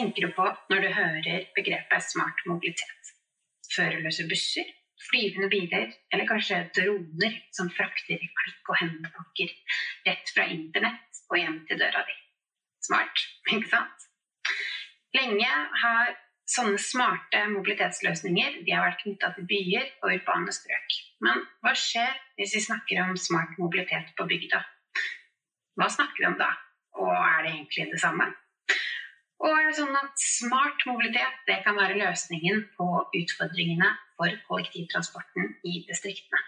Tenker du på når du hører begrepet smart mobilitet? Førerløse busser, flyvende biler eller kanskje droner som frakter klikk- og hendepakker rett fra internett og hjem til døra di. Smart, ikke sant? Lenge har sånne smarte mobilitetsløsninger vært knytta til byer og urbane strøk. Men hva skjer hvis vi snakker om smart mobilitet på bygda? Hva snakker vi om da? Og er det egentlig det samme? Og sånn at smart mobilitet det kan være løsningen på utfordringene for kollektivtransporten i distriktene?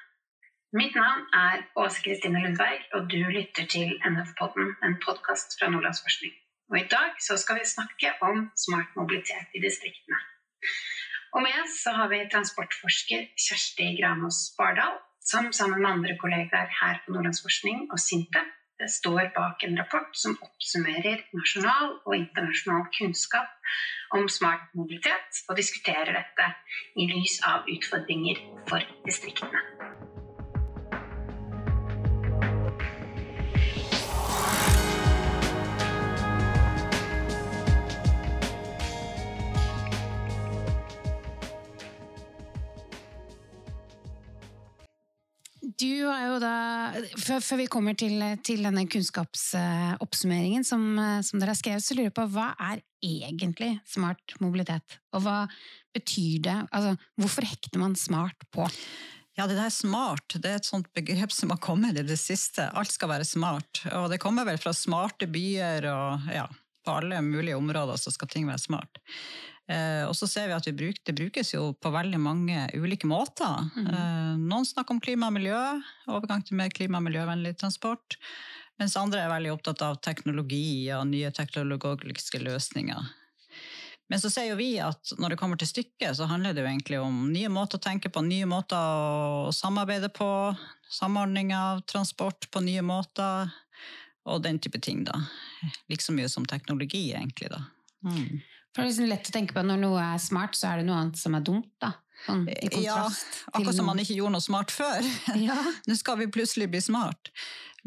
Mitt navn er Åse Kristine Lundberg, og du lytter til NF-podden, en podkast fra Nordlandsforskning. Og I dag så skal vi snakke om smart mobilitet i distriktene. Og med oss så har vi transportforsker Kjersti Granås Bardal, som sammen med andre kollegaer her på Nordlandsforskning og SINTEF står bak en rapport som oppsummerer nasjonal og internasjonal kunnskap om smart mobilitet, og diskuterer dette i lys av utfordringer for distriktene. Du har jo da, Før, før vi kommer til, til denne kunnskapsoppsummeringen som, som, dere har skrevet, så lurer jeg på hva er egentlig smart mobilitet? Og hva betyr det? Altså, hvorfor hekter man smart på? Ja, det der smart det er et sånt begrep som har kommet i det siste. Alt skal være smart. Og det kommer vel fra smarte byer og ja, på alle mulige områder så skal ting være smart. Eh, og så ser vi at vi bruk, det brukes jo på veldig mange ulike måter. Mm. Eh, noen snakker om klima og miljø, overgang til mer klima- og miljøvennlig transport. Mens andre er veldig opptatt av teknologi og nye teknologiske løsninger. Men så ser jo vi at når det kommer til stykket, så handler det jo egentlig om nye måter å tenke på, nye måter å samarbeide på, samordning av transport på nye måter, og den type ting, da. Like så mye som teknologi, egentlig, da. Mm. For det er liksom lett å tenke på at Når noe er smart, så er det noe annet som er dumt. da. Sånn, ja, akkurat som man ikke gjorde noe smart før. Ja. Nå skal vi plutselig bli smart.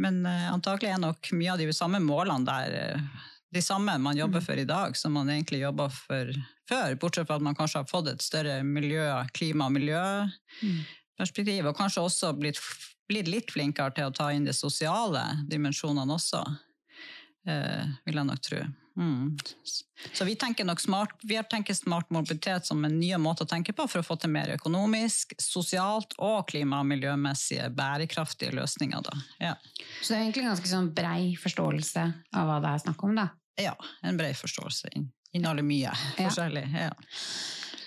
Men uh, antakelig er nok mye av de samme målene der uh, de samme man jobber mm. for i dag, som man egentlig jobba for før. Bortsett fra at man kanskje har fått et større miljø, klima- og miljøperspektiv. Og kanskje også blitt, blitt, litt flinkere til å ta inn de sosiale dimensjonene også, uh, vil jeg nok tro. Mm. Så vi tenker nok smart, vi har tenkt smart mobilitet som en ny måte å tenke på for å få til mer økonomisk, sosialt og klima- og miljømessige bærekraftige løsninger. Da. Ja. Så det er egentlig ganske sånn brei forståelse av hva det er snakk om? da? Ja, en brei forståelse. Inneholder mye ja. forskjellig. Ja.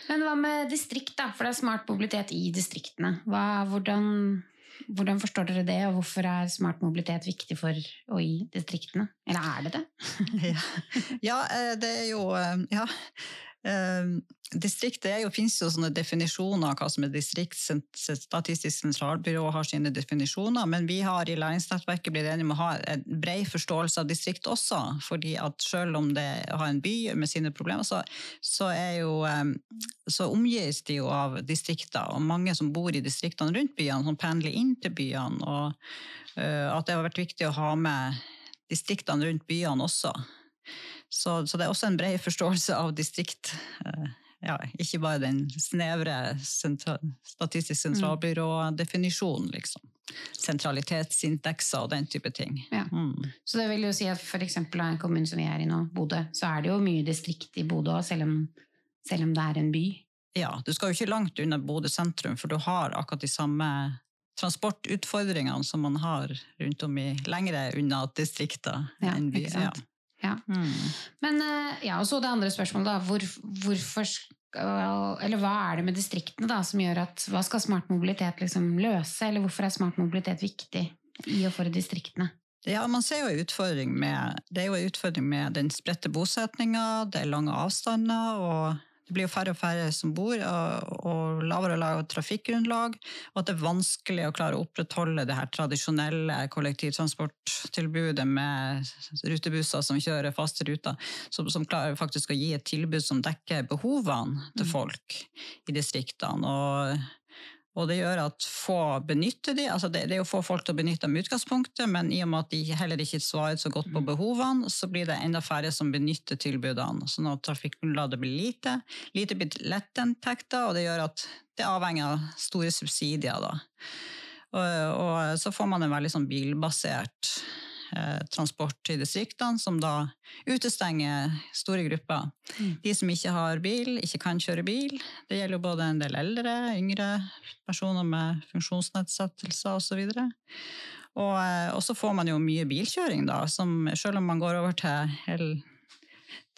Men hva med distrikt, da? For det er smart mobilitet i distriktene. Hva, hvordan hvordan forstår dere det, og hvorfor er smart mobilitet viktig for og i distriktene? Eller er det det? ja. eh, det er jo eh, Ja. Ehm, distriktet er jo, finnes jo sånne definisjoner hva som er distrikt. Statistisk sentralbyrå har sine definisjoner, men vi har i læringsnettverket blitt enige om å ha en bred forståelse av distrikt også. fordi at selv om det har en by med sine problemer, så, så, jo, ehm, så omgis de jo av distrikter. Og mange som bor i distriktene rundt byene, som pendler inn til byene. Og uh, at det har vært viktig å ha med distriktene rundt byene også. Så, så, det er også en bred forståelse av distrikt. Eh, ja, ikke bare den snevre sentral, Statistisk sentralbyrå-definisjonen, liksom. Sentralitetsindekser og den type ting. Ja. Mm. Så det vil jo si at f.eks. en kommune som vi er i nå, Bodø, så er det jo mye distrikt i Bodø selv, selv, om det er en by? Ja, du skal jo ikke langt unna Bodø sentrum, for du har akkurat de samme transportutfordringene som man har rundt om i lengre unna distrikter ja, enn by. Ja. Ja. Mm. Men eh, ja, og så det andre spørsmålet, da. Hvor, hvorfor eller hva er det med distriktene da, som gjør at Hva skal smart mobilitet liksom løse, eller hvorfor er smart mobilitet viktig i og for distriktene? Ja, man ser jo utfordring med, Det er jo en utfordring med den spredte bosetninga, det er lange avstander. og det blir jo færre og færre som bor, og, og lavere og lavere trafikkgrunnlag. Og at det er vanskelig å klare å opprettholde det her tradisjonelle kollektivtransporttilbudet med rutebusser som kjører faste ruter, som, som, klarer faktisk å gi et tilbud som dekker behovene til mm. folk i distriktene. Og, Og det gjør at få benytter de, altså det, det er jo få folk til å benytte dem i utgangspunktet, men i og med at de heller ikke svarer så godt på Mm. behovene, så blir det enda færre som benytter tilbudene. Sånn at trafikkgrunnlaget blir lite. Lite blir lettinntekter, og det gjør at det avhenger av store subsidier. Da. Og, og så får man en veldig sånn bilbasert transport i distriktene, som da utestenger store grupper. Mm. De som ikke har bil, ikke kan kjøre bil. Det gjelder jo både en del eldre, yngre personer med funksjonsnedsettelser osv. Og, eh, og så får man jo mye bilkjøring, da, som selv om man går over til, el-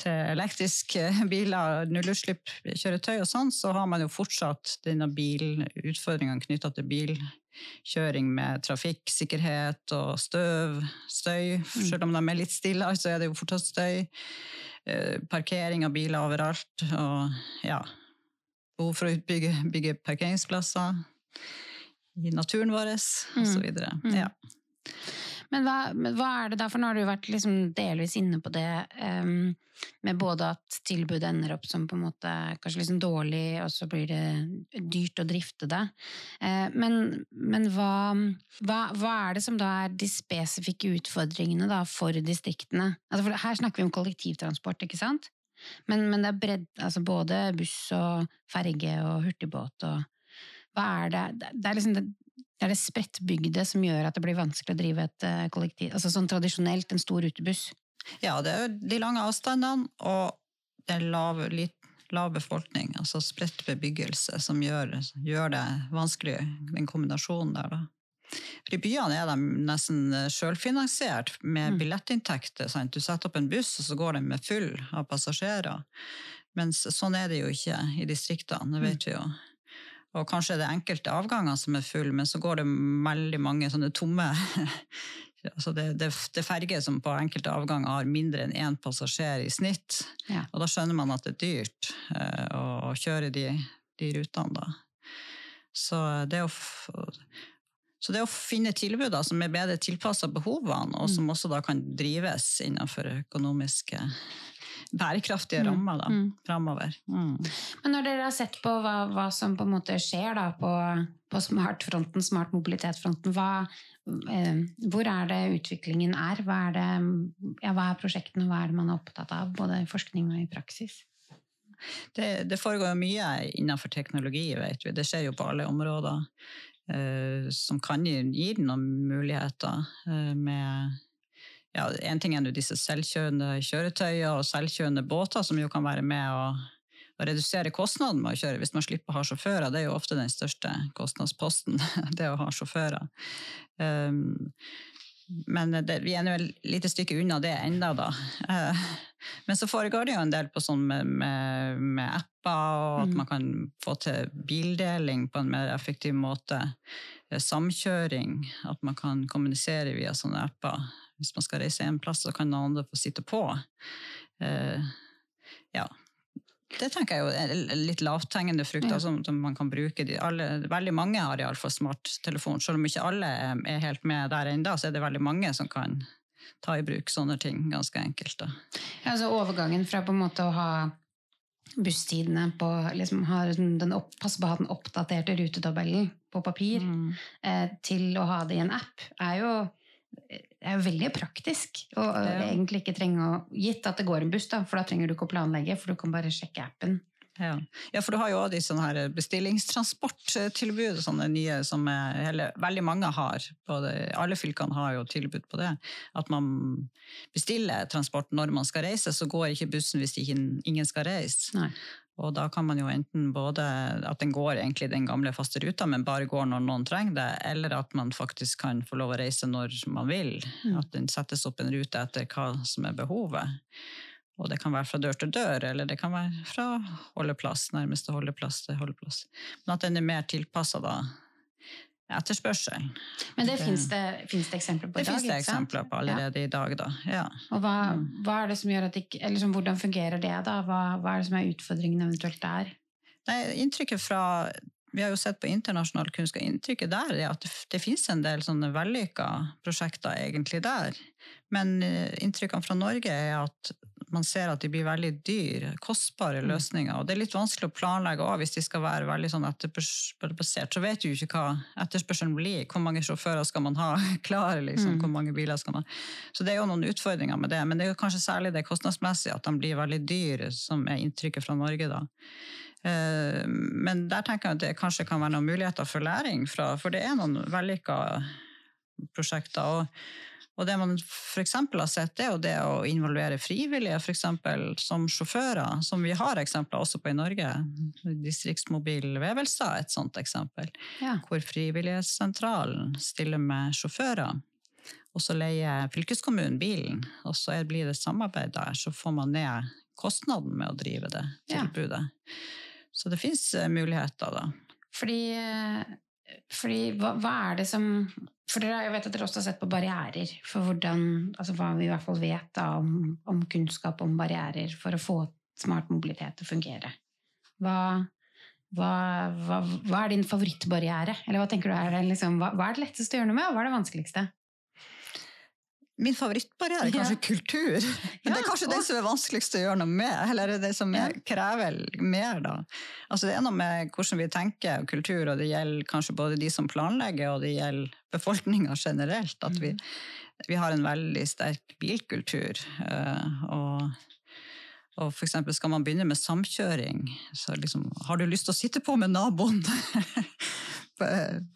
til elektriske biler, nullutslippskjøretøy og sånn, så har man jo fortsatt denne bilutfordringene knytta til bilkjøring med trafikksikkerhet og støv, støy. Selv om de er litt stille, så er det jo fortsatt støy. Eh, Parkering av biler overalt. Og ja, behov for å bygge, bygge parkeringsplasser i naturen vår, Mm. osv. Mm. Ja. Men hva, men hva er det da, for nå har du vært liksom delvis inne på det um, med både at tilbudet ender opp som på en måte kanskje liksom dårlig, og så blir det dyrt å drifte det. Uh, men men hva, hva, hva er det som da er de spesifikke utfordringene da for distriktene? Altså for her snakker vi om kollektivtransport, ikke sant? Men, men det er bredd, altså både buss og ferge og hurtigbåt og hva er det? Det- er liksom det, det er det spredtbygde som gjør at det blir vanskelig å drive et eh, kollektiv, altså sånn tradisjonelt en stor rutebuss. Ja, det er jo de lange avstandene og det er lav, befolkning, altså spredt bebyggelse, som gjør, gjør det vanskelig, den kombinasjonen der. Da. For I byene er de nesten sjølfinansiert med Mm. billettinntekter. Sant? Du setter opp en buss, og så går den med full av passasjerer. Mens sånn er det jo ikke i distriktene, det vet vi jo. Og kanskje er det enkelte avganger som er full, men så går det veldig mange sånne tomme altså det, det, det er ferger som på enkelte avganger har mindre enn én passasjer i snitt. Ja. Og da skjønner man at det er dyrt eh, å, å kjøre de, de rutene, da. Så det å så det å finne tilbud da, som er bedre tilpassa behovene, og som også da kan drives innenfor økonomiske bærekraftige Mm. rammer da, Mm. framover. Mm. Men når dere har sett på hva, hva som på en måte skjer da på, på smartfronten, smart mobilitet-fronten, hva, eh, hvor er det utviklingen er? Hva er, det, ja, hva er prosjektene, hva er det man er opptatt av, både i forskning og i praksis? Det, det foregår mye innenfor teknologi, vet vi. Det skjer jo på alle områder. eh, som kan gi, gi noen muligheter eh, med ja, En ting er jo disse selvkjørende kjøretøyer og selvkjørende båter, som jo kan være med å, å redusere kostnaden med å kjøre. Hvis man slipper å ha sjåfører, det er jo ofte den største kostnadsposten, det å ha sjåfører. Um, men det, vi er nå et lite stykke unna det enda, da. Eh, Men så foregår det jo en del på sånn med, med, med apper, og at Mm. man kan få til bildeling på en mer effektiv måte. Eh, Samkjøring, at man kan kommunisere via sånne apper. Hvis man skal reise en plass, så kan noen andre få sitte på. Eh, ja. Det tenker jeg jo er litt lavthengende frukter Ja. som, som man kan bruke. De, alle, veldig mange har iallfall smarttelefon. Selv om ikke alle er, helt med der ennå, så er det veldig mange som kan ta i bruk sånne ting ganske enkelt. Ja, altså overgangen fra på en måte å ha busstidene på liksom ha den opp, Passe på å ha den oppdaterte rutetabellen på papir, Mm. eh, til å ha det i en app, er jo, er jo veldig praktisk. Og Ja. egentlig ikke trenge å Gitt at det går en buss, da, for da trenger du ikke å planlegge, for du kan bare sjekke appen. Ja. ja, for du har jo de sånne her bestillingstransporttilbud, sånne nye som er, eller, veldig mange har. Både, alle fylkene har jo tilbud på det. At man bestiller transport når man skal reise, så går ikke bussen hvis ikke ingen skal reise. Nei. Og da kan man jo enten både at den går egentlig den gamle faste ruta, men bare går når noen trenger det, eller at man faktisk kan få lov å reise når man vil. Mm. At den settes opp en rute etter hva som er behovet. Og det kan være fra dør til dør, eller det kan være fra holdeplass, nærmeste holdeplass til holdeplass. Men at den er mer tilpassa da etterspørselen. Men det Det- fins det, det eksempler på Det i dag? finnes det finnes det eksempler på allerede i dag, da. Ja. Og hva, Mm. hva er det som gjør at ikke, eller liksom, Hvordan fungerer det, da? Hva, hva er det som er utfordringen eventuelt der? Nei, inntrykket fra vi har jo sett på internasjonal kunnskap, inntrykket der er at det, det finnes en del sånne vellykka prosjekter egentlig der. Men eh, inntrykkene fra Norge er at man ser at de blir veldig dyre, kostbare Mm. løsninger. Og det er litt vanskelig å planlegge også, hvis de skal være veldig sånn etterspørselsbasert. Så vet du jo ikke hva etterspørselen blir. Hvor mange sjåfører skal man ha klare? Liksom, Mm. Hvor mange biler skal man Så det er jo noen utfordringer med det. Men det er jo kanskje særlig det kostnadsmessige, at de blir veldig dyre, som er inntrykket fra Norge. da. Eh, Men der tenker jeg at det kanskje kan være noen muligheter for læring fra, for det er noen vellykka prosjekter. Og, og det man f.eks. har sett, det er jo det å involvere frivillige, eksempel som sjåfører, som vi har eksempler også på i Norge. Distriktsmobil Vevelstad er et sånt eksempel, Ja. hvor Frivillighetssentralen stiller med sjåfører. Og så leier fylkeskommunen bilen, og så blir det samarbeid der, så får man ned kostnaden med å drive det Ja. tilbudet. Så det fins muligheter, da. Fordi, eh, fordi hva, hva er det som For dere, jeg vet at dere også har sett på barrierer for hvordan Altså hva vi i hvert fall vet da om, om kunnskap om barrierer for å få smart mobilitet til å fungere. Hva, hva, hva, er din favorittbarriere? Eller hva du er det, liksom, hva er det letteste å gjøre noe med, og hva er det vanskeligste? Min favorittbarriere er kanskje Ja. kultur. Men det er Ja, kanskje det og- som er vanskeligst å gjøre noe med. Eller det som er, krever mer, da. Altså det er noe med hvordan vi tenker kultur, og det gjelder kanskje både de som planlegger, og det gjelder befolkninga generelt. At vi, vi har en veldig sterk bilkultur. eh, Og, og eksempel skal man begynne med samkjøring, så liksom, har du lyst til å sitte på med naboen? på,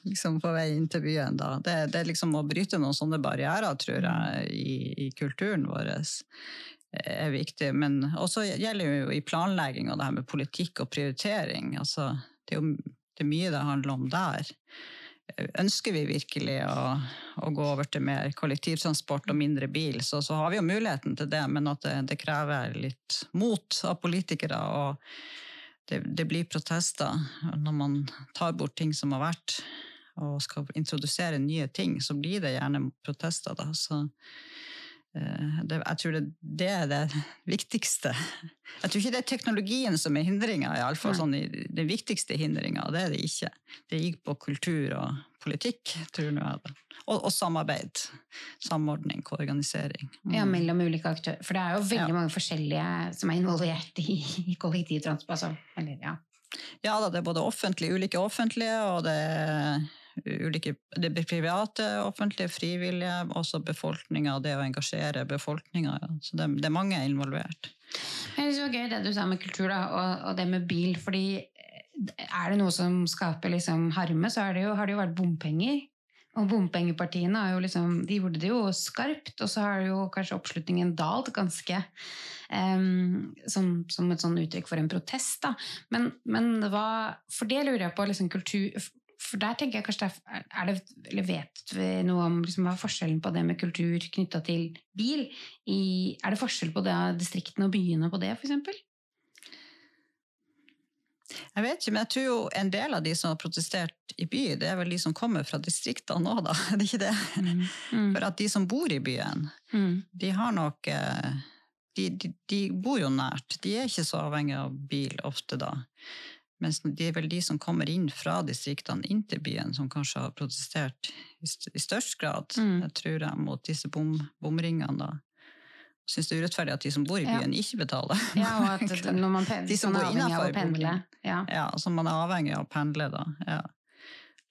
liksom på vei inn til byen. Da. Det, det er liksom å bryte noen sånne barrierer, tror jeg, i, i kulturen vår er viktig. Men også gjelder jo i planlegging og det her med politikk og prioritering. Altså, det er jo det er mye det handler om der. Ønsker vi virkelig å, å gå over til mer kollektivtransport og mindre bil, så, så har vi jo muligheten til det, men at det, det krever litt mot av politikere. og det, det blir protester når man tar bort ting som har vært, og skal introdusere nye ting, så blir det gjerne protester. Da. Så det, jeg tror det, det er det viktigste. Jeg tror ikke det er teknologien som er hindringa, iallfall sånn den viktigste hindringa. Det er det ikke. Det gikk på kultur og politikk, tror jeg. det. Og, og samarbeid. Samordning, organisering. Mm. Ja, mellom ulike aktører. For det er jo veldig Ja. mange forskjellige som er involvert i, i kollektivtransport. Altså, eller, ja. Ja da, det er både offentlige, ulike offentlige, og det er ulike det private, offentlige, frivillige, også befolkninga, det å engasjere befolkninga. Så det, det er mange involvert. Men det var gøy det du sa med kultur da, og, og det med bil. fordi eh, er det noe som skaper liksom harme, så det jo, har det jo vært bompenger. Og bompengepartiene har jo liksom, de gjorde det jo skarpt, og så har jo kanskje oppslutningen dalt ganske um, som, som et sånn uttrykk for en protest. Da. Men, men hva, for det lurer jeg på liksom kultur For der tenker jeg kanskje er, er det, eller Vet vi noe om liksom, hva er forskjellen på det med kultur knytta til bil? I, er det forskjell på det, distriktene og byene på det, f.eks.? Jeg vet ikke, men jeg tror jo en del av de som har protestert i by, det er vel de som kommer fra distriktene nå, da. Er det ikke det? Mm. For at de som bor i byen, Mm. de har nok eh, de, de, de bor jo nært. De er ikke så avhengig av bil ofte da. Mens det er vel de som kommer inn fra distriktene inn til byen, som kanskje har protestert i, størst grad, Mm. jeg tror jeg, mot disse bom, bomringene. da. Syns det er urettferdig at de som bor i Ja. byen, ikke betaler. Ja, og at man, De som bor innenfor pendle. Ja. Ja, som man er avhengig av å pendle, da. Ja.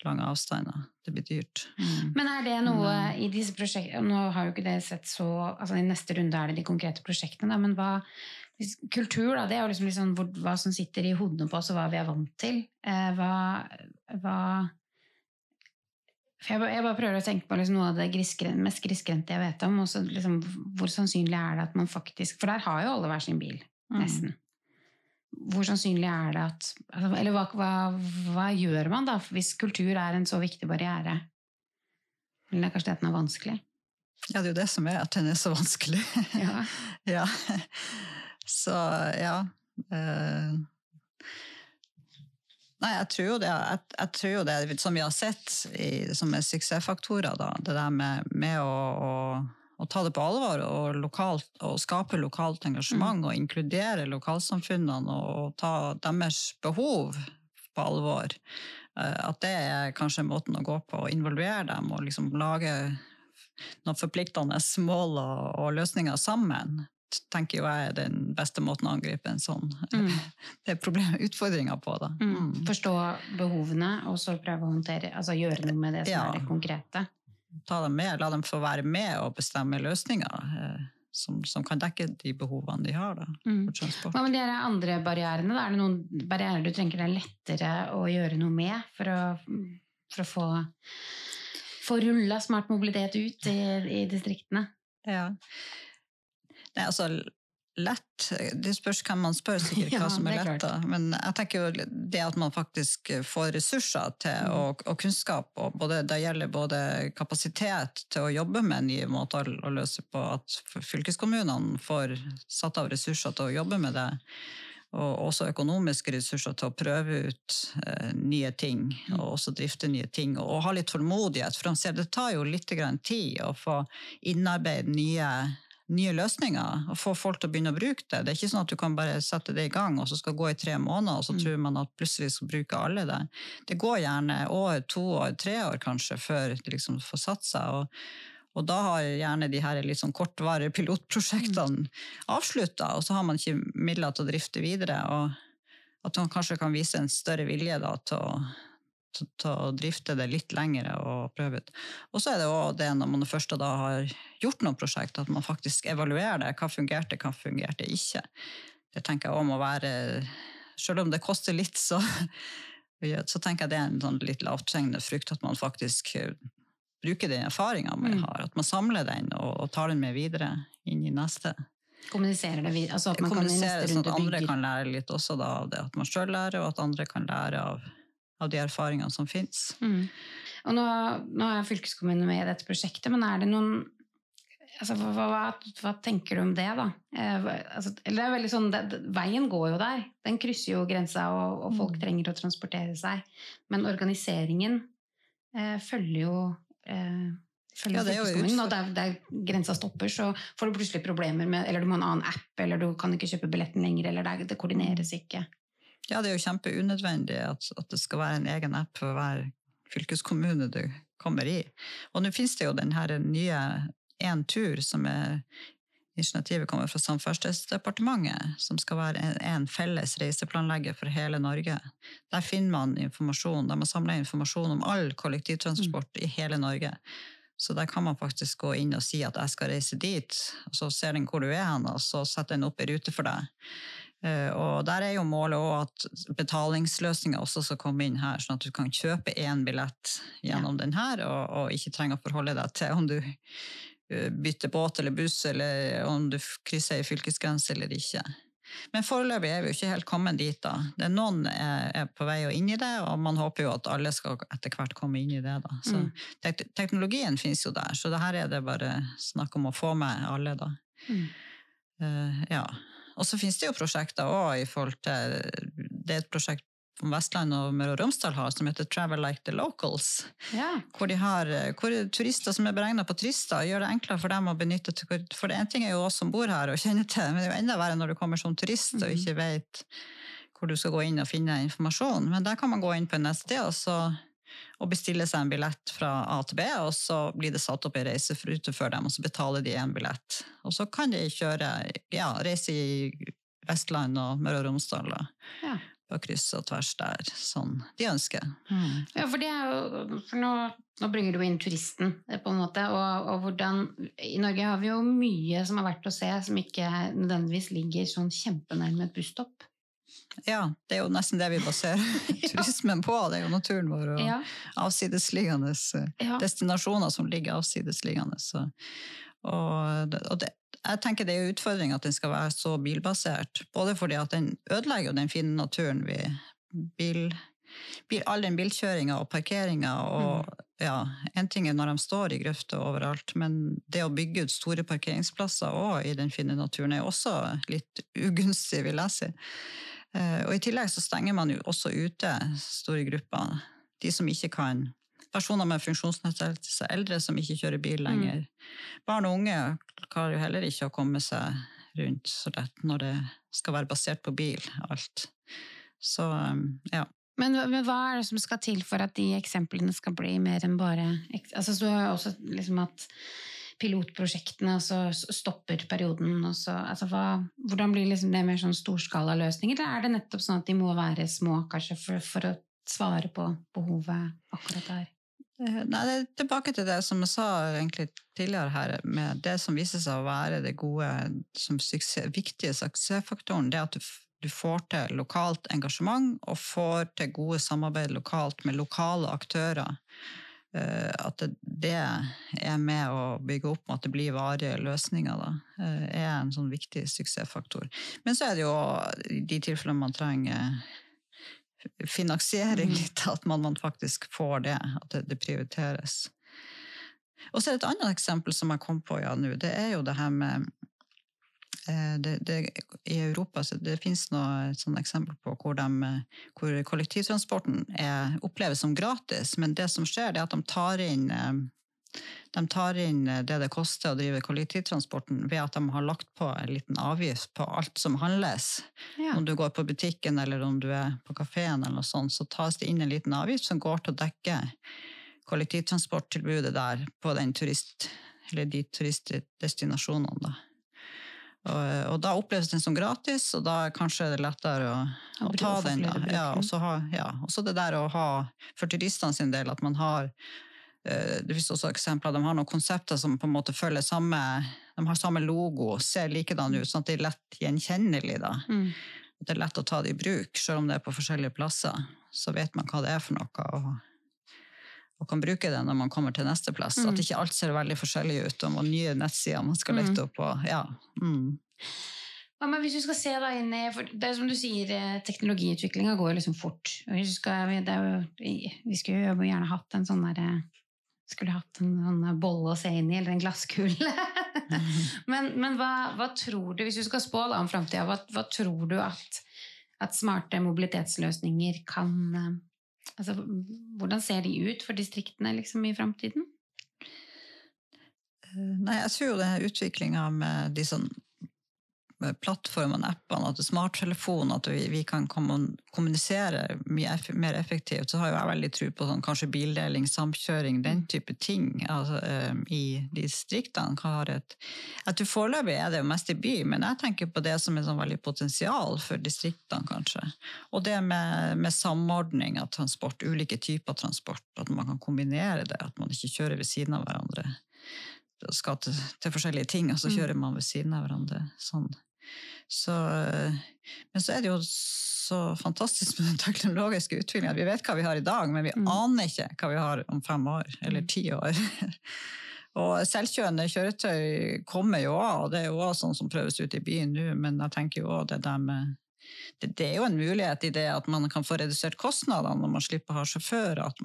Lange avstander. Det blir dyrt. Mm. Men er det noe i disse prosjektene Nå har jo ikke det sett så altså I neste runde er det de konkrete prosjektene, da, men hva Kultur, da, det er jo liksom, liksom hvor, hva som sitter i hodene på oss, og hva vi er vant til. Eh, hva, hva jeg, jeg bare prøver å tenke på liksom noe av det grisgren, mest grisgrendte jeg vet om. Og liksom, hvor sannsynlig er det at man faktisk For der har jo alle hver sin bil, Mm. nesten. Hvor sannsynlig er det at altså, Eller hva, hva, hva gjør man da hvis kultur er en så viktig barriere? Eller det er kanskje det at den er vanskelig? Ja, det er jo det som er at den er så vanskelig. Ja. ja. Så ja. eh, Nei, jeg tror jo det, jeg, jeg tror jo det som vi har sett i, som er suksessfaktorer, da, det der med, med å, å, å ta det på alvor og, lokalt, og skape lokalt engasjement og inkludere lokalsamfunnene og, og ta deres behov på alvor. eh, At det er kanskje måten å gå på, å involvere dem og liksom lage noen forpliktende mål og, og løsninger sammen. Tenker jo jeg er den beste måten å angripe en sånn Mm. det er problem, utfordringer på. Da. Mm. Mm. Forstå behovene, og så prøve å håndtere, altså gjøre noe med det som Ja. er det konkrete. Ta dem med, la dem få være med og bestemme løsninger eh, som, som kan dekke de behovene de har da, Mm. for transport. Hva med de andre barrierene? Da? Er det noen barrierer du tenker det er lettere å gjøre noe med for å, for å få, få rulla smart mobilitet ut i, i distriktene? Ja. Nei, altså, lett Det spørs hvem man spør, sikkert, Ja, hva som er er lett. da. Men jeg tenker jo det at man faktisk får ressurser til, Mm. og, og kunnskap, og både, det gjelder både kapasitet til å jobbe med nye måter å løse på, at fylkeskommunene får satt av ressurser til å jobbe med det, og også økonomiske ressurser til å prøve ut eh, nye ting, Mm. og også drifte nye ting, og, ha litt tålmodighet, for de ser det tar jo litt grann tid å få innarbeide nye, nye løsninger, og få folk til å begynne å bruke det. Det er ikke sånn at du kan bare sette det i gang, og så skal gå i tre måneder, og så Mm. tror man at plutselig skal bruke alle det. Det går gjerne år, to år, tre år kanskje, før det liksom får satt seg, og og da har gjerne de her litt sånn kortvarige pilotprosjektene avslutta, og så har man ikke midler til å drifte videre. Og at man kanskje kan vise en større vilje da, til, å, til, å drifte det litt lengre og prøve ut. Og så er det òg det når man først da har gjort noen prosjekt, at man faktisk evaluerer det. Hva fungerte, hva fungerte ikke. Det tenker jeg òg må være Selv om det koster litt, så, så tenker jeg det er en sånn litt lavthengende frukt at man faktisk bruker den erfaringa man Mm. har. At man samler den og, og tar den med videre inn i neste. Kommuniserer det videre? Altså at man kan i neste sånn at andre bygger. kan lære litt også da, av det. At man sjøl lærer, og at andre kan lære av, av de erfaringene som fins. Mm. Og nå, nå er fylkeskommunen med i dette prosjektet, men er det noen altså, hva, hva, hva tenker du om det, da? Eh, altså, det er veldig sånn, det, veien går jo der. Den krysser jo grensa, og, og folk Mm. trenger å transportere seg. Men organiseringen eh, følger jo eh, følger Ja, det er jo. Og der, der grensa stopper, så får du plutselig problemer med Eller du må ha en annen app, eller du kan ikke kjøpe billetten lenger, eller det, det koordineres ikke. Ja, det er jo kjempeunødvendig at, at det skal være en egen app for hver fylkeskommune du kommer i. Og nå finnes det jo den her nye Én tur, som er Initiativet kommer fra Samferdselsdepartementet, som skal være en, en felles reiseplanlegger for hele Norge. Der finner man informasjon, der man samler informasjon om all kollektivtransport i hele Norge. Så der kan man faktisk gå inn og si at jeg skal reise dit, og så ser den hvor du er hen, og så setter den opp i rute for deg. Eh, Og der er jo målet òg at betalingsløsninger også skal komme inn her, sånn at du kan kjøpe én billett gjennom den her, og, og ikke trenger å forholde deg til om du eh, bytter båt eller buss, eller om du krysser ei fylkesgrense eller ikke. Men foreløpig er vi jo ikke helt kommet dit. da. Det er Noen er, er på vei og inn i det, og man håper jo at alle skal etter hvert komme inn i det. da. Så Mm. tek teknologien finnes jo der, så det her er det bare snakk om å få med alle, da. Mm. Uh, ja. Og så finnes det jo prosjekter òg i forhold til Det er et prosjekt som Vestland og Møre og Romsdal har, som heter Travel like the locals. Ja. Hvor, de har, hvor turister som er beregna på turister, gjør det enklere for dem å benytte For det ene ting er jo oss som bor her og kjenner til, men det er jo enda verre når du kommer som turist og Mhm. ikke vet hvor du skal gå inn og finne informasjon. Men der kan man gå inn på en nettsted og, så, og bestille seg en billett fra A til B, og så blir det satt opp ei reiserute for dem, og så betaler de en billett. Og så kan de kjøre, ja, reise i Vestland og Møre og Romsdal Ja. på kryss og tvers der, sånn de ønsker. Ja, for det er jo for nå, nå bringer du inn turisten, eh, på en måte. Og, og hvordan I Norge har vi jo mye som er verdt å se, som ikke nødvendigvis ligger sånn kjempenærme et busstopp. Ja, det er jo nesten det vi baserer turismen på. Det er jo naturen vår og Ja, avsidesliggende eh, ja. destinasjoner som ligger avsidesliggende. Og, og det, jeg tenker det er en utfordring at den skal være så bilbasert. Både fordi at den ødelegger den fine naturen vi bil, bil, All den bilkjøringa og parkeringa og ja, En ting er når de står i grøfter overalt, men det å bygge ut store parkeringsplasser òg i den fine naturen er også litt ugunstig, vil jeg si. Eh, Og i tillegg så stenger man jo også ute store grupper. De som ikke kan Personer med funksjonsnedsettelse, eldre som ikke kjører bil lenger. Barn og unge klarer jo heller ikke å komme seg rundt så lett når det skal være basert på bil, alt. Så um, ja. Men, men hva er det som skal til for at de eksemplene skal bli mer enn bare altså, Så har jeg også liksom at pilotprosjektene, og så stopper perioden. Og så, altså, hva, hvordan blir liksom det mer sånn storskalaløsninger? Eller er det nettopp sånn at de må være små kanskje for, for å svare på behovet akkurat der? Eh, nei, det er tilbake til det som jeg sa egentlig tidligere her, med det som viser seg å være det gode, som suksess, viktige suksessfaktoren, det at du, du, får til lokalt engasjement og får til gode samarbeid lokalt med lokale aktører. Eh, at det er med å bygge opp med at det blir varige løsninger, da, eh, er en sånn viktig suksessfaktor. Men så er det jo de tilfellene man trenger finansiering mm. litt, at man, man, faktisk får det, at det, det prioriteres. Og så er det et annet eksempel som jeg kom på ja, nå. Det er jo det her med det, det, I Europa det finnes noen sånn eksempel på hvor, de, hvor kollektivtransporten er, oppleves som gratis, men det som skjer, er at de tar inn eh, de tar inn det det koster å drive kollektivtransporten ved at de har lagt på en liten avgift på alt som handles. Ja. Om du går på butikken eller om du er på kafeen, eller noe sånt, så tas det inn en liten avgift som går til å dekke kollektivtransporttilbudet der på turist, de turistdestinasjonene. Da. Og, og, da oppleves den som gratis, og da er kanskje det lettere å, å ta den. Da. Ja, og så ja, det der å ha for turistene sin del at man har Eh, det finnes også eksempler de har noen konsepter som på en måte følger samme de har samme logo, ser likedan ut, sånn at de er lett gjenkjennelige. Mm. Det er lett å ta det i bruk, selv om det er på forskjellige plasser. Så vet man hva det er for noe, og, og kan bruke det når man kommer til neste plass. Mm. At ikke alt ser veldig forskjellig ut, og nye nettsider man skal lette mm. opp på. Ja. Mm. Ja, men hvis du skal se da inn i for Det er som du sier, eh, teknologiutviklinga går liksom fort. Vi, skal, jo, vi skulle jo gjerne hatt en sånn derre skulle hatt en, en bolle å se inn i, eller en glasskule. men, men hva, hva, tror du, hvis du skal spå da, om framtida, hva, hva, tror du at, at, smarte mobilitetsløsninger kan eh, altså, Hvordan ser de ut for distriktene liksom, i framtiden? Eh, nei, jeg tror utviklinga med de sånn plattformene, appene, at smarttelefonen, at vi, vi, kan kommunisere mye mer effektivt, så har jo jeg veldig tro på sånn, kanskje bildeling, samkjøring, den mm. type ting altså, i distriktene. Har et, jeg tror Foreløpig er det jo mest i by, men jeg tenker på det som er sånn veldig potensial for distriktene, kanskje. Og det med, med samordning av transport, ulike typer transport, at man kan kombinere det, at man ikke kjører ved siden av hverandre skal til, til, forskjellige ting, og så mm. kjører man ved siden av hverandre. Sånn. Så, men så er det jo så fantastisk med den teknologiske utviklingen. Vi vet hva vi har i dag, men vi mm. aner ikke hva vi har om fem år eller mm. ti år. og selvkjørende kjøretøy kommer jo av, og det er jo også sånn som prøves ut i byen nå, men jeg tenker jo også det der med det, det, er jo en mulighet i det at man kan få redusert kostnadene når man slipper å ha sjåfører, at,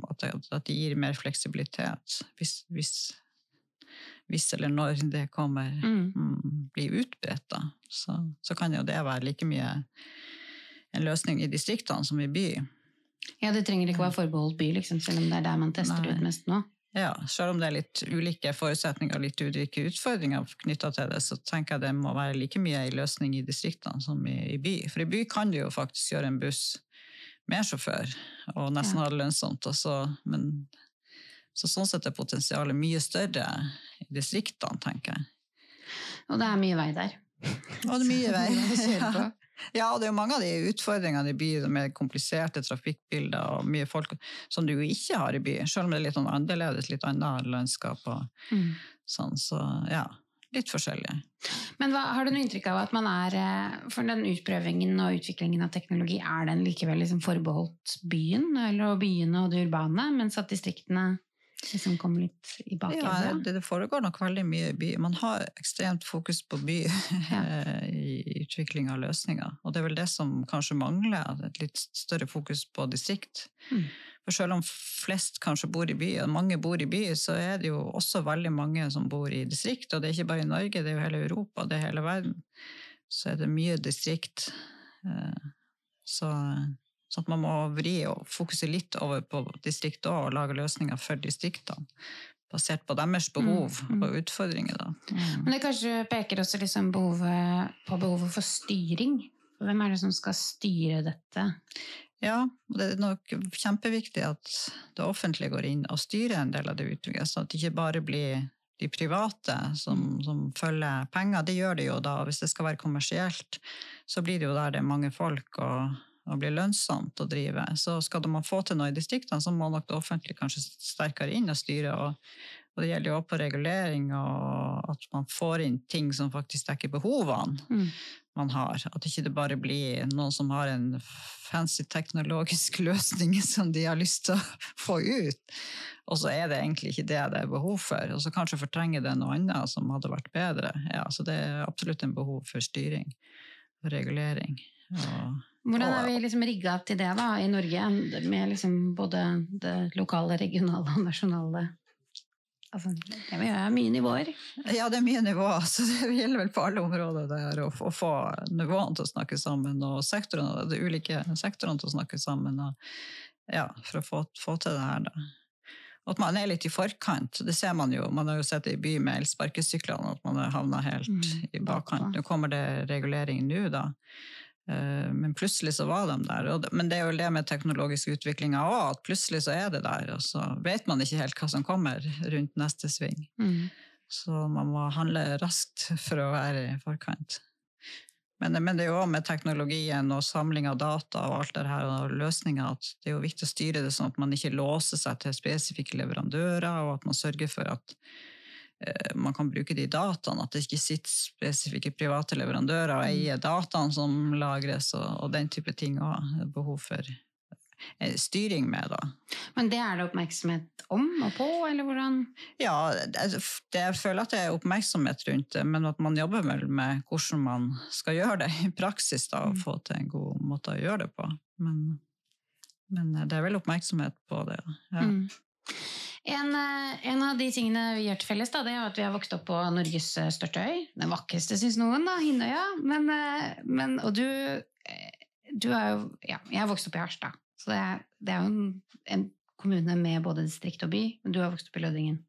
at, det gir mer fleksibilitet. Hvis, hvis hvis eller når det kommer mm. mm blir utbredt, så, så, kan jo det være like mye en løsning i distriktene som i by. Ja, det trenger ikke å være forbeholdt by, liksom, selv om det er der man tester Nei. ut mest nå. Ja, selv om det er litt ulike forutsetninger og litt ulike utfordringer knytta til det, så tenker jeg det må være like mye en løsning i distriktene som i, i, by. For i by kan du jo faktisk gjøre en buss med sjåfør, og nesten ja. ha det lønnsomt, også, men så sånn sett er potensialet mye større i distriktene, tenker jeg. Og det er mye vei der. Og det er mye vei. ja. ja, og det er jo mange av de utfordringene i byer med kompliserte trafikkbilder og mye folk som du jo ikke har i by, selv om det er litt sånn annerledes, litt annet landskap og mm. sånn. Så ja, litt forskjellig. Men hva, har du noe inntrykk av at man er eh, For den utprøvingen og utviklingen av teknologi, er den likevel liksom forbeholdt byen, eller byene og det urbane, mens at distriktene liksom komme litt i bakgrunnen? Ja, det, det, foregår nok veldig mye i by. Man har ekstremt fokus på by ja. i utvikling av løsninger. Og det er vel det som kanskje mangler, et litt større fokus på distrikt. Mm. For selv om flest kanskje bor i by, og mange bor i by, så er det jo også veldig mange som bor i distrikt. Og det er ikke bare i Norge, det er jo hele Europa, det er hele verden. Så er det mye distrikt. Eh, så Sånn at man må vri og fokusere litt over på distriktet og lage løsninger for distriktene. Basert på deres behov mm, mm. og utfordringer. Mm. Men det kanskje peker også liksom behovet, på behovet for styring. Hvem er det som skal styre dette? Ja, det er nok kjempeviktig at det offentlige går inn og styrer en del av det utviklet, sånn at det ikke bare blir de private som, Mm. som følger penger. Det gjør det jo da. Hvis det skal være kommersielt, så blir det jo der det er mange folk og, og blir lønnsomt å drive. Så skal man få til noe i distriktene, så må nok det offentlige kanskje sterkere inn og styre. Og, og det gjelder jo også på regulering, og at man får inn ting som faktisk dekker behovene Mm. man har. At ikke det bare blir noen som har en fancy teknologisk løsning som de har lyst til å få ut, og så er det egentlig ikke det det er behov for. Og så kanskje fortrenger det noe annet som hadde vært bedre. Ja, så det er absolutt en behov for styring og regulering. Hvordan er vi liksom rigga til det da, i Norge, med liksom både det lokale, regionale og nasjonale? Altså, det er mye nivåer. Ja, det er mye nivåer, så det gjelder vel på alle områder der å, å få nivåene til å snakke sammen, og sektorene, de ulike sektorene til å snakke sammen, og, ja, for å få, få til det her. Da. At man er litt i forkant, det ser man jo. Man har jo sett det i by med elsparkesyklene, at man har havna helt Mm, i bakkant. Nå kommer det regulering nå, da. Eh, Men plutselig så var de der. Men det er jo det med teknologisk utvikling òg, at plutselig så er det der, og så vet man ikke helt hva som kommer rundt neste sving. Mm. Så man må handle raskt for å være i forkant. Men, men det er jo også med teknologien og samling av data og alt det her og løsninger at det er jo viktig å styre det sånn at man ikke låser seg til spesifikke leverandører, og at man sørger for at man kan bruke de dataene, at det ikke sitter spesifikke private leverandører og eier dataene som lagres, og, og den type ting òg. Behov for eh, styring med, da. Men det er det oppmerksomhet om og på, eller hvordan? Ja, det, det, jeg føler at det er oppmerksomhet rundt det, men at man jobber vel med hvordan man skal gjøre det i praksis, da, og Mm. få til en god måte å gjøre det på. Men, men det er vel oppmerksomhet på det. Ja. Mm. En, eh, en av de tingene vi gjør til felles, da, det er at vi har vokst opp på Norges eh, største øy. Den vakreste, syns noen, da, Hinnøya. Men, eh, men, og du, du er jo Ja, jeg har vokst opp i Harstad. Så det er, det er jo en, en kommune med både distrikt og by. Men du har vokst opp i Lødingen.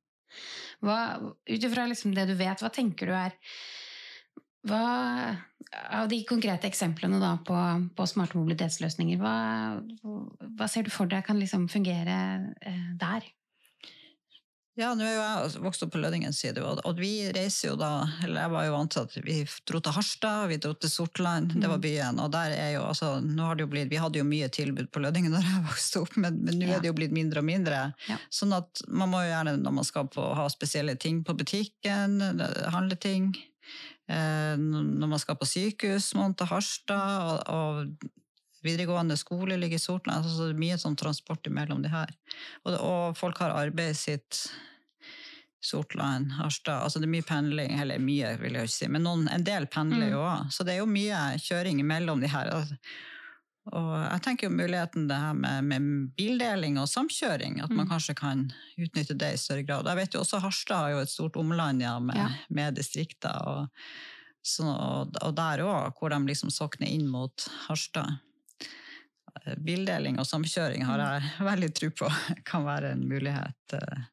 Ut ifra liksom det du vet, hva tenker du er hva, Av de konkrete eksemplene da på, på smarte mobilitetsløsninger, hva, hva ser du for deg kan liksom fungere eh, der? Ja, nå er jo jeg vokst opp på Lødingen, sier du, og, vi reiser jo da Eller jeg var jo vant til at vi dro til Harstad, vi dro til Sortland, det var Mm. byen. Og der er jo altså Nå har det jo blitt Vi hadde jo mye tilbud på Lødingen da jeg vokste opp, men, men nå Ja. er det jo blitt mindre og mindre. Ja. Sånn at man må jo gjerne, når man skal på, ha spesielle ting på butikken, handle ting eh, Når man skal på sykehus, må man til Harstad, og videregående skole ligger i Sortland. Altså, det er mye sånn transport imellom de her. Og, og folk har arbeidet sitt Sortland, Harstad altså Det er mye pendling, eller mye, vil jeg ikke si, men noen, en del pendler jo òg. Så det er jo mye kjøring mellom de her. Og jeg tenker jo muligheten det her med, med bildeling og samkjøring, at man Mm. kanskje kan utnytte det i større grad. Jeg vet jo også Harstad har jo et stort omland ja, med, Ja. med distrikter, og, så, og, og der òg, hvor de liksom sokner inn mot Harstad. Eh, Bildeling og samkjøring har jeg veldig tro på kan være en mulighet. eh,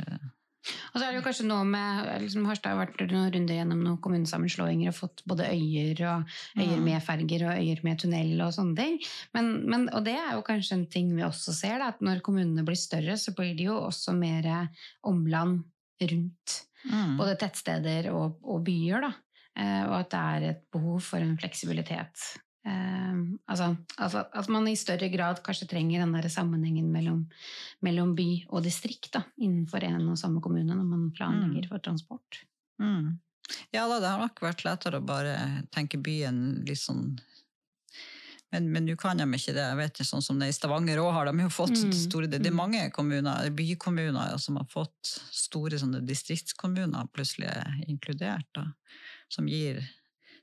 eh. Og så er det jo kanskje noe med liksom Harstad har vært noen runder gjennom noen kommunesammenslåinger og fått både øyer og øyer Mm. med ferger og øyer med tunnel og sånne ting. Men, men, og det er jo kanskje en ting vi også ser, da, at når kommunene blir større, så blir det jo også mer omland rundt Mm. både tettsteder og, og byer, da. Og at det er et behov for en fleksibilitet. Eh, altså, altså at man i større grad kanskje trenger den der sammenhengen mellom, mellom by og distrikt da, innenfor en og samme kommune når man planlegger for transport. Mm. Ja da, det har nok vært lettere å bare tenke byen litt sånn men men nå kan de ikke det. Jeg vet sånn som det I Stavanger òg har de jo fått Mm, store Det er mm. mange kommuner, bykommuner som har fått store sånne distriktskommuner plutselig er inkludert. Da, som gir,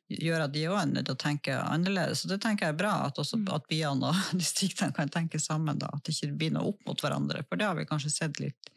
gjør at de òg er nødt til å tenke annerledes. Og det tenker jeg er bra, at, også, Mm. at byene og distriktene kan tenke sammen. Da, at det ikke blir noe opp mot hverandre. For det har vi kanskje sett litt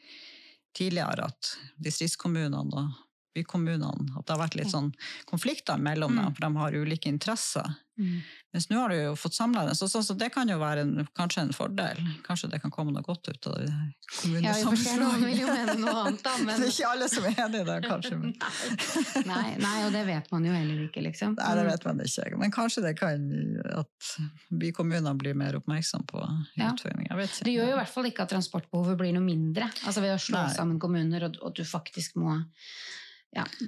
tidligere, at distriktskommunene og bykommunene. At det har vært litt sånn konflikter mellom Mm. dem, for de har ulike interesser. Mm. Mens nå har du jo fått samla det, så, så, så det kan jo være en, kanskje en fordel. Kanskje det kan komme noe godt ut av det her Ja, vi får se. Noen vil jo mene noe annet, da. Men... Det er ikke alle som er enig i det, kanskje. Men, Nei, nei, og det vet man jo heller ikke, liksom. nei, det vet man ikke. Men kanskje det kan at bykommunene blir mer oppmerksom på Ja. utfordringer. Det gjør jo i hvert fall ikke at transportbehovet blir noe mindre. Altså ved å slå Nei. sammen kommuner, og, og du faktisk må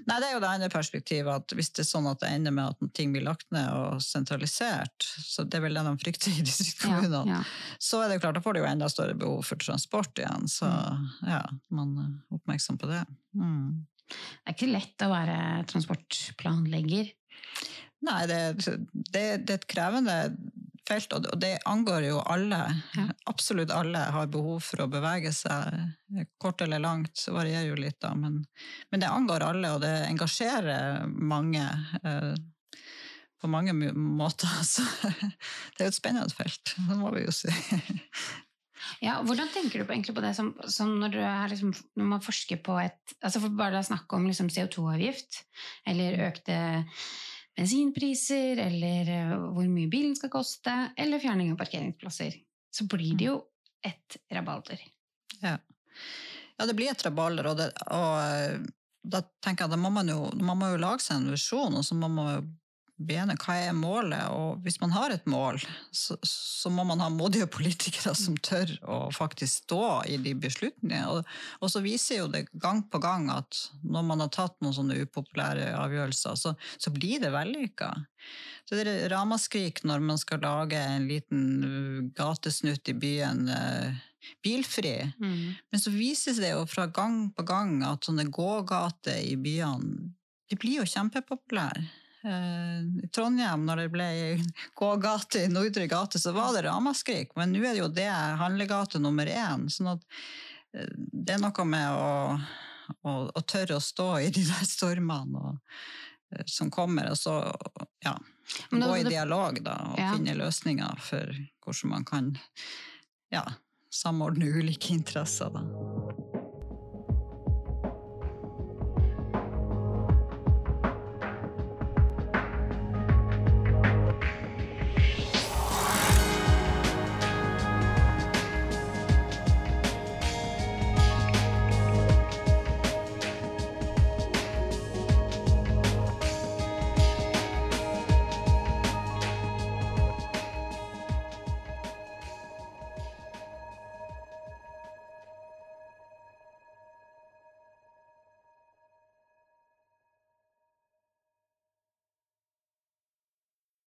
Nei, det er jo det andre perspektivet, at hvis det er sånn at det ender med at ting blir lagt ned og sentralisert, så det er vel det de frykter i distriktskommunene, ja. så er det jo klart, da får de jo enda større behov for transport igjen. Så Mm. ja, man er oppmerksom på det. Mm. Det er ikke lett å være transportplanlegger. Nei, det, det, det er et krevende felt, og det, angår jo alle. Absolutt alle har behov for å bevege seg, kort eller langt, så varierer jo litt da, men, men det angår alle, og det engasjerer mange eh, på mange måter. Så det er jo et spennende felt, det må vi jo si. Ja, hvordan tenker du på, egentlig på det som, som når, du liksom, når man forsker på et altså for Bare la oss snakke om liksom CO2-avgift, eller økte bensinpriser, eller eh, hvor mye bilen skal koste, eller fjerning av parkeringsplasser. Så blir det jo et rabalder. Ja. ja, det blir et rabalder, og, det, og eh, da tenker jeg at man jo, man må jo lage seg en visjon, og så må man jo begynne hva er målet, og hvis man har et mål, så, så må man ha modige politikere som tør å faktisk stå i de beslutningene. Og, og så viser jo det gang på gang at når man har tatt noen sånne upopulære avgjørelser, så, så blir det vellykka. Så det er ramaskrik når man skal lage en liten uh, gatesnutt i byen bilfri. bilfri. Men så vises det jo fra gang på gang at sånne gågater i byene, de blir jo kjempepopulære. Eh, I Trondheim, når det ble gågate i Nordre gate, så var det ramaskrik, men nå er det jo det handlegate nummer én. sånn at eh, det er noe med å, å, å tørre å stå i de der stormene og, eh, som kommer, og så ja, da- gå i dialog da, og Ja. finne løsninger for hvordan man kan ja, samordne ulike interesser. Da.